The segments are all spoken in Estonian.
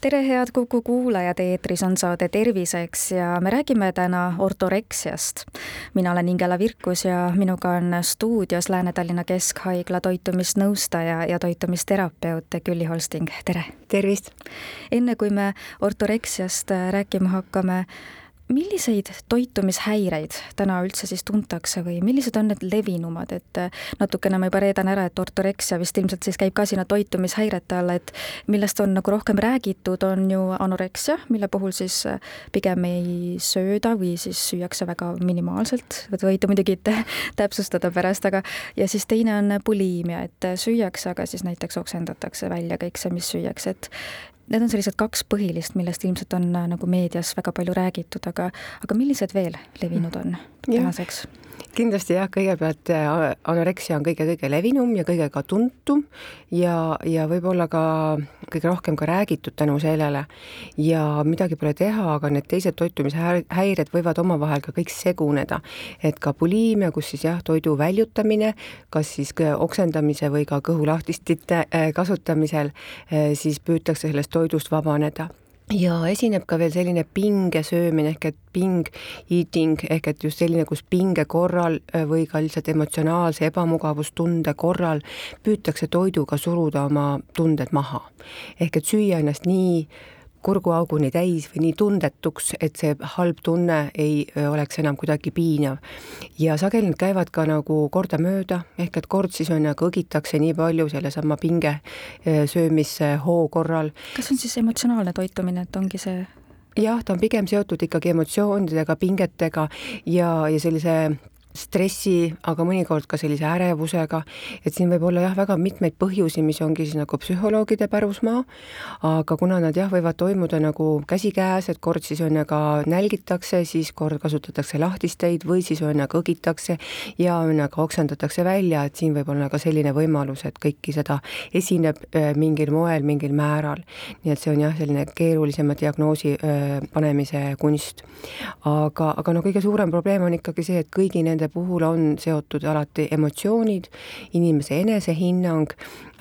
tere, head Kuku kuulajad, eetris on saade Terviseks ja me räägime täna ortoreksiast. mina olen Ingela Virkus ja minuga on stuudios Lääne-Tallinna Keskhaigla toitumisnõustaja ja toitumisterapeut Külli Holsting, tere! tervist! enne kui me ortoreksiast rääkima hakkame, milliseid toitumishäireid täna üldse siis tuntakse või millised on need levinumad, et äh, natukene ma juba reedan ära, et ortoreksia vist ilmselt siis käib ka sinna toitumishäirete alla, et millest on nagu rohkem räägitud, on ju anoreksia, mille puhul siis äh, pigem ei sööda või siis süüakse väga minimaalselt, võite muidugi täpsustada pärast, aga ja siis teine on buliimia, et süüakse, aga siis näiteks oksendatakse välja kõik see, mis süüakse, et Need on sellised kaks põhilist, millest ilmselt on äh, nagu meedias väga palju räägitud, aga, aga millised veel levinud on tänaseks? Kindlasti jah, kõigepealt äh, anoreksia on kõige-kõige levinum ja kõige ka tuntum ja, ja võib-olla ka kõige rohkem ka räägitud tänu sellele. ja midagi pole teha, aga need teised toitumishäired võivad omavahel ka kõik seguneda. et ka buliimia, kus siis jah, toidu väljutamine, kas siis oksendamise või ka kõhulahtistite äh, kasutamisel, äh, siis püütakse sellest toidust vabaneda ja esineb ka veel selline pingesöömine ehk et ping eating ehk et just selline, kus pinge korral äh, või ka lihtsalt emotsionaalse ebamugavustunde korral püütakse toiduga suruda oma tunded maha. ehk et süüa ennast nii kurguauguni täis või nii tundetuks, et see halb tunne ei oleks enam kuidagi piinav. ja sageli need käivad ka nagu kordamööda, ehk et kord siis on nagu õgitakse nii palju sellesama pinge söömishoo korral. kas on siis emotsionaalne toitumine, et ongi see jah, ta on pigem seotud ikkagi emotsioonidega, pingetega ja, ja sellise stressi, aga mõnikord ka sellise ärevusega, et siin võib olla jah, väga mitmeid põhjusi, mis ongi siis nagu psühholoogide pärusmaa, aga kuna nad jah, võivad toimuda nagu käsikäes, et kord siis on ju ka nälgitakse, siis kord kasutatakse lahtisteid või siis on ju kõgitakse ja on ju ka oksendatakse välja, et siin võib olla ka selline võimalus, et kõiki seda esineb äh, mingil moel, mingil määral. nii et see on jah, selline keerulisema diagnoosi äh, panemise kunst. aga, aga no kõige suurem probleem on ikkagi see, et kõigi nende nende puhul on seotud alati emotsioonid, inimese enesehinnang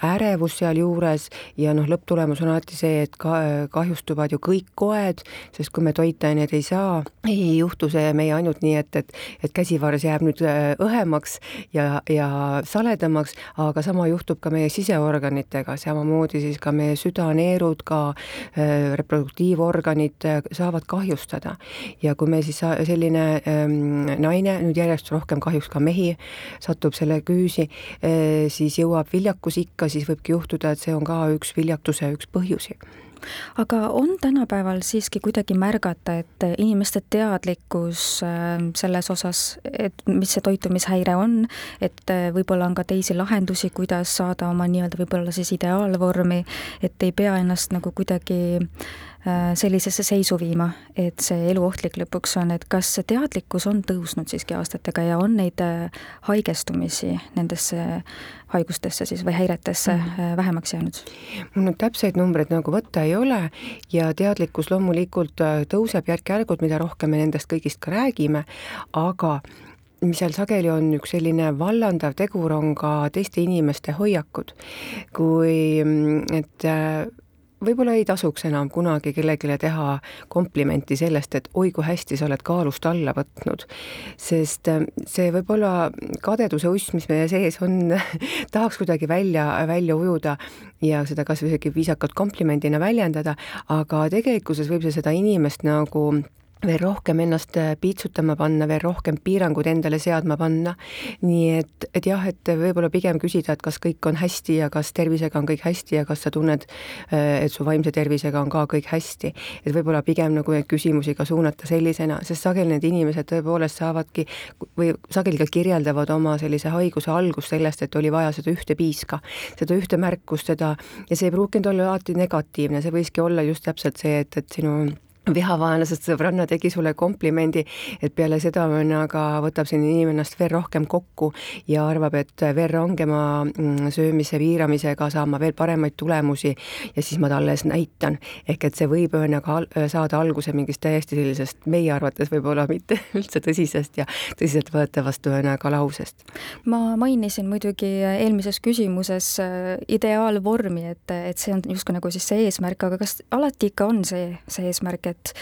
ärevus sealjuures ja noh, lõpptulemus on alati see, et ka kahjustuvad ju kõik koed, sest kui me toitaineid ei saa, ei juhtu see meie ainult nii, et, et, et käsivars jääb nüüd äh, õhemaks ja, ja saledamaks, aga sama juhtub ka meie siseorganitega, samamoodi siis ka meie süda, neerud, ka äh, reproduktiivorganid äh, saavad kahjustada. ja kui me siis selline ähm, naine, nüüd järjest rohkem kahjuks ka mehi, satub selle küüsi siis jõuab viljakusikka, siis võibki juhtuda, et see on ka üks viljakuse üks põhjusi. Aga on tänapäeval siiski kuidagi märgata, et inimeste teadlikkus ähm, selles osas, et mis see toitumishäire on, et äh, võib-olla on ka teisi lahendusi, kuidas saada oma nii-öelda võib-olla siis ideaalvormi, et ei pea ennast nagu kuidagi sellisesse seisu viima, et see elu ohtlik lõpuks on, et kas see teadlikkus on tõusnud siiski aastatega ja on neid äh, haigestumisi nendesse haigustesse siis või häiretesse mm -hmm. vähemaks jäänud? mul nüüd täpseid numbreid nagu võtta ei ole ja teadlikkus loomulikult tõuseb järk-järgult, mida rohkem me nendest kõigist ka räägime, aga mis seal sageli on üks selline vallandav tegur, on ka teiste inimeste hoiakud. kui, mm, et võib-olla ei tasuks enam kunagi kellelegi teha komplimenti sellest, et oi kui hästi sa oled kaalust alla võtnud. sest äh, see võib-olla kadeduse uss, mis meie sees on tahaks kuidagi välja, välja ujuda ja seda kas või isegi viisakalt komplimendina väljendada, aga tegelikkuses võib see seda inimest nagu veel rohkem ennast äh, piitsutama panna, veel rohkem piiranguid endale seadma panna. nii et, et jah, et võib-olla pigem küsida, et kas kõik on hästi ja kas tervisega on kõik hästi ja kas sa tunned, äh, et su vaimse tervisega on ka kõik hästi. et võib-olla pigem nagu neid küsimusi ka suunata sellisena, sest sageli need inimesed tõepoolest saavadki või sageli ka kirjeldavad oma sellise haiguse algust sellest, et oli vaja seda ühte piiska, seda ühte märkust, seda ja see ei pruukinud olla alati negatiivne, see võiski olla just täpselt see, et, et sinu vihavaenlasest sõbranna tegi sulle komplimendi, et peale seda aga võtab selline inimene ennast veel rohkem kokku ja arvab, et veel rangema mm, söömise piiramisega saan ma veel paremaid tulemusi ja siis ma talle näitan. ehk et see võib ühesõnaga saada alguse mingist täiesti sellisest, meie arvates võib-olla mitte üldse tõsisest ja tõsiseltvõetavast ühesõnaga lausest. ma mainisin muidugi eelmises küsimuses äh, ideaalvormi, et, et see on justkui nagu siis see eesmärk, aga kas alati ikka on see, see eesmärk, et et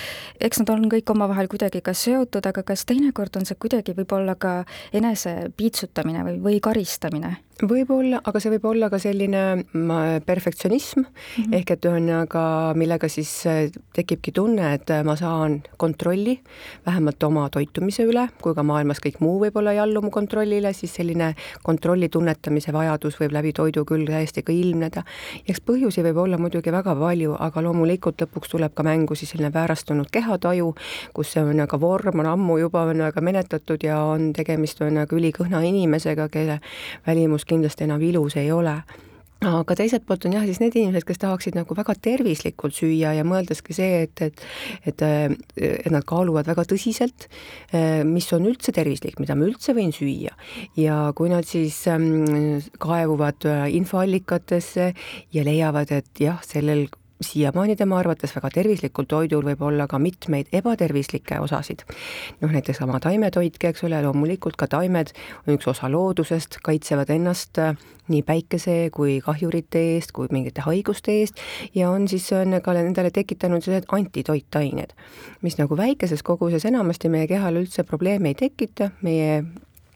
eks nad on kõik omavahel kuidagi ka seotud, aga kas teinekord on see kuidagi võib-olla ka enese piitsutamine või, või karistamine? Võib-olla, aga see võib olla ka selline perfektsionism mm -hmm. ehk et ühesõnaga, millega siis äh, tekibki tunne, et äh, ma saan kontrolli vähemalt oma toitumise üle, kui ka maailmas kõik muu võib-olla ei allu mu kontrollile, siis selline kontrolli tunnetamise vajadus võib läbi toidu küll täiesti ka ilmneda. eks põhjusi võib olla muidugi väga palju, aga loomulikult lõpuks tuleb ka mängu siis selline väärastunud kehataju, kus see ühesõnaga vorm on ammu juba ühesõnaga menetatud ja on tegemist ühesõnaga ülikõhna inimesega, kelle välimus kindlasti enam ilus ei ole aga teiselt poolt on jah, siis need inimesed, kes tahaksid nagu väga tervislikult süüa ja mõeldeski see, et, et et, et nad kaaluvad väga tõsiselt, mis on üldse tervislik, mida ma üldse võin süüa. ja kui nad siis ähm, kaevuvad infoallikatesse ja leiavad, et jah, sellel siiamaani tema arvates väga tervislikul toidul võib olla ka mitmeid ebatervislikke osasid. noh, näiteks sama taimetoitki, eks ole, loomulikult ka taimed on üks osa loodusest, kaitsevad ennast äh, nii päikese kui kahjurite eest kui mingite haiguste eest ja on siis on ka nendele tekitanud sellised antitoitained, mis nagu väikeses koguses enamasti meie kehal üldse probleeme ei tekita, meie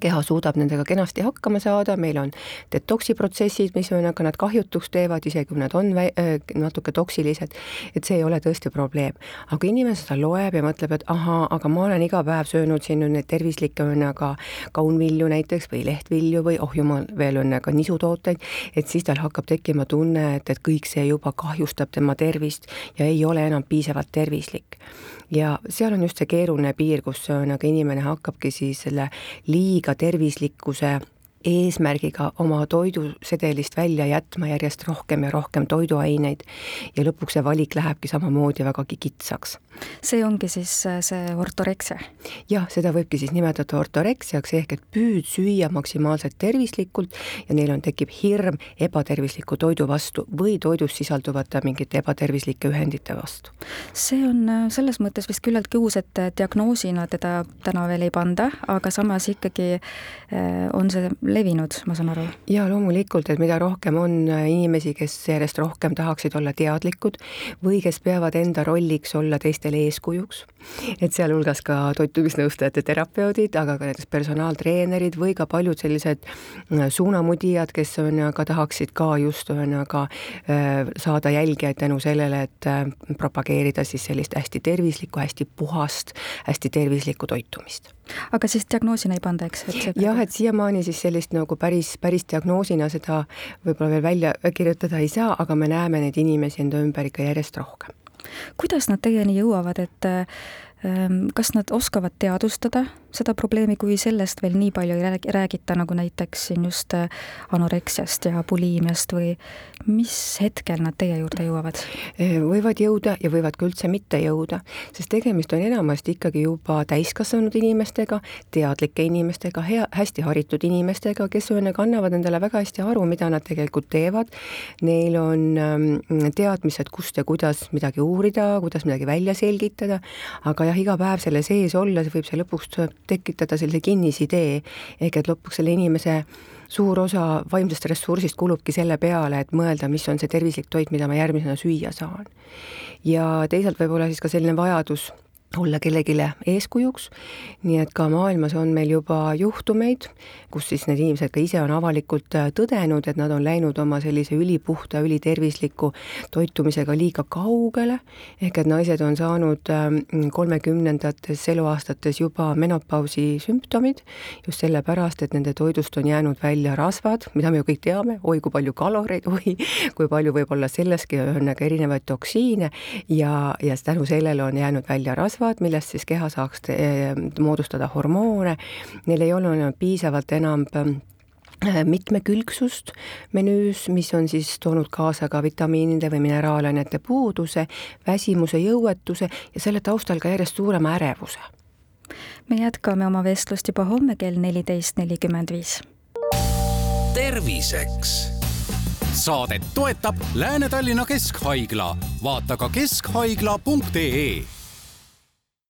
keha suudab nendega kenasti hakkama saada, meil on detoksi protsessid, mis on, aga nad kahjutuks teevad, isegi kui nad on vä-, natuke toksilised, et see ei ole tõesti probleem. aga inimene seda loeb ja mõtleb, et ahaa, aga ma olen iga päev söönud siin nüüd neid tervislikke, on aga kaunvilju näiteks või lehtvilju või oh jumal, veel on aga nisutooteid, et siis tal hakkab tekkima tunne, et, et kõik see juba kahjustab tema tervist ja ei ole enam piisavalt tervislik ja seal on just see keeruline piir, kus nagu inimene hakkabki siis selle liiga tervislikkuse eesmärgiga oma toidusedelist välja jätma järjest rohkem ja rohkem toiduaineid ja lõpuks see valik lähebki samamoodi vägagi kitsaks. see ongi siis äh, see ortoreksia? jah, seda võibki siis nimetada ortoreksiaks, ehk et püüd süüa maksimaalselt tervislikult ja neil on, tekib hirm ebatervisliku toidu vastu või toidus sisalduvate mingite ebatervislike ühendite vastu. see on äh, selles mõttes vist küllaltki uus, et diagnoosina teda täna veel ei panda, aga samas ikkagi äh, on see levinud, ma saan aru? jaa, loomulikult, et mida rohkem on äh, inimesi, kes järjest rohkem tahaksid olla teadlikud või kes peavad enda rolliks olla teistele eeskujuks, et sealhulgas ka toitumisnõustajate terapeudid, aga ka näiteks personaaltreenerid või ka paljud sellised äh, suunamudijad, kes on, aga tahaksid ka just ühesõnaga äh, saada jälgijaid tänu sellele, et propageerida siis sellist hästi tervislikku, hästi puhast, hästi tervislikku toitumist aga siis diagnoosina ei panda, eks? jah, et siiamaani siis sellist nagu päris, päris diagnoosina seda võib-olla veel välja kirjutada ei saa, aga me näeme neid inimesi enda ümber ikka järjest rohkem. kuidas nad teieni jõuavad, et ähm, kas nad oskavad teadvustada seda probleemi, kui sellest veel nii palju ei räägita, nagu näiteks siin just äh, anoreksiast ja buliimiast või mis hetkel nad teie juurde jõuavad? võivad jõuda ja võivad ka üldse mitte jõuda, sest tegemist on enamasti ikkagi juba täiskasvanud inimestega, teadlike inimestega, hea, hästi haritud inimestega, kes ühesõnaga annavad endale väga hästi aru, mida nad tegelikult teevad. Neil on ähm, teadmised, kust ja kuidas midagi uurida, kuidas midagi välja selgitada, aga jah, iga päev selle sees olles võib see lõpuks tekitada sellise kinnisidee, ehk et lõpuks selle inimese suur osa vaimsest ressursist kulubki selle peale, et mõelda, mis on see tervislik toit, mida ma järgmisena süüa saan. ja teisalt võib-olla siis ka selline vajadus olla kellelegi eeskujuks, nii et ka maailmas on meil juba juhtumeid, kus siis need inimesed ka ise on avalikult äh, tõdenud, et nad on läinud oma sellise ülipuhta, ülitervisliku toitumisega liiga kaugele, ehk et naised on saanud ähm, kolmekümnendates eluaastates juba menopausi sümptomid, just sellepärast, et nende toidust on jäänud välja rasvad, mida me ju kõik teame, oi kui palju kaloreid, oi kui palju võib olla selleski ühesõnaga erinevaid toksiine ja, ja tänu sellele on jäänud välja rasvad, kasvavad, millest siis keha saaks moodustada hormoone, neil ei ole piisavalt enam Äh, mitmekülgsust menüüs, mis on siis toonud kaasa ka vitamiinide või mineraalainete puuduse, väsimuse, jõuetuse ja selle taustal ka järjest suurema ärevuse. me jätkame oma vestlust juba homme kell neliteist nelikümmend viis. terviseks. saadet toetab Lääne-Tallinna Keskhaigla, vaata ka keskhaigla.ee